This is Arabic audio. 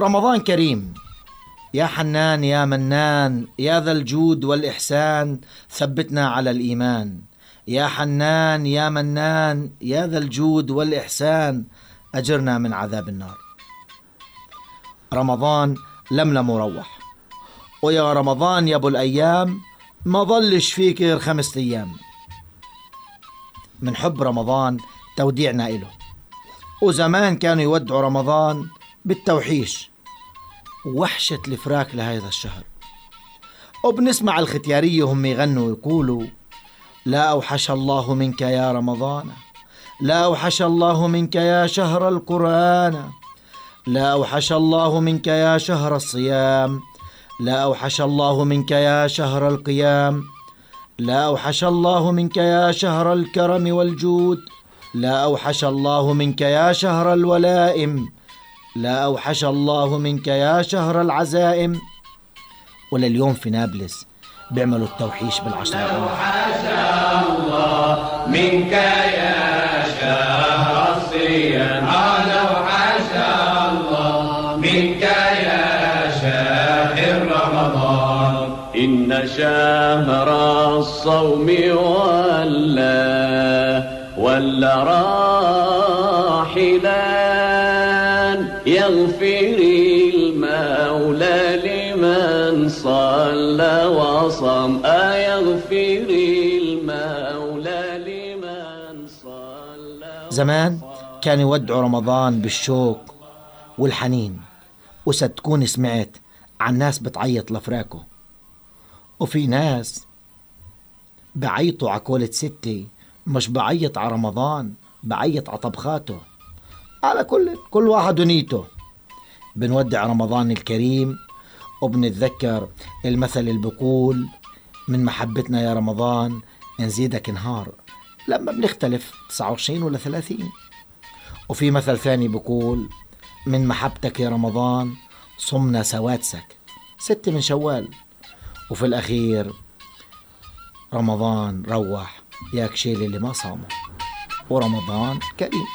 رمضان كريم. يا حنان يا منان يا ذا الجود والإحسان ثبتنا على الإيمان. يا حنان يا منان يا ذا الجود والإحسان أجرنا من عذاب النار. رمضان لملم وروح ويا رمضان يا أبو الأيام ما ظلش فيك غير خمسة أيام. من حب رمضان توديعنا إله. وزمان كانوا يودعوا رمضان بالتوحيش. وحشة الفراك لهذا الشهر. وبنسمع الختيارية هم يغنوا ويقولوا لا أوحش الله منك يا رمضان لا أوحش الله منك يا شهر القرآن لا أوحش الله منك يا شهر الصيام لا أوحش الله منك يا شهر القيام لا أوحش الله منك يا شهر الكرم والجود لا أوحش الله منك يا شهر الولائم لا أوحش الله منك يا شهر العزائم. ولليوم في نابلس بيعملوا التوحيش بالعشر أوحش الله منك يا شهر الصيام. لو حش الله منك يا شهر رمضان. إن شهر الصوم ولا ولا راحلا. يغفر المولى لمن صلى وصام. يغفر المولى لمن صلى زمان كانوا يودعوا رمضان بالشوق والحنين وستكون سمعت عن ناس بتعيط لفراكه. وفي ناس بعيطوا على كولة ستي مش بعيط على رمضان بعيط على طبخاته. على كل كل واحد ونيته. بنودع رمضان الكريم وبنتذكر المثل اللي بقول من محبتنا يا رمضان نزيدك نهار لما بنختلف 29 ولا 30 وفي مثل ثاني بقول من محبتك يا رمضان صمنا سوادسك. ستة من شوال. وفي الأخير رمضان روح ياك شيل اللي ما صامه. ورمضان كريم.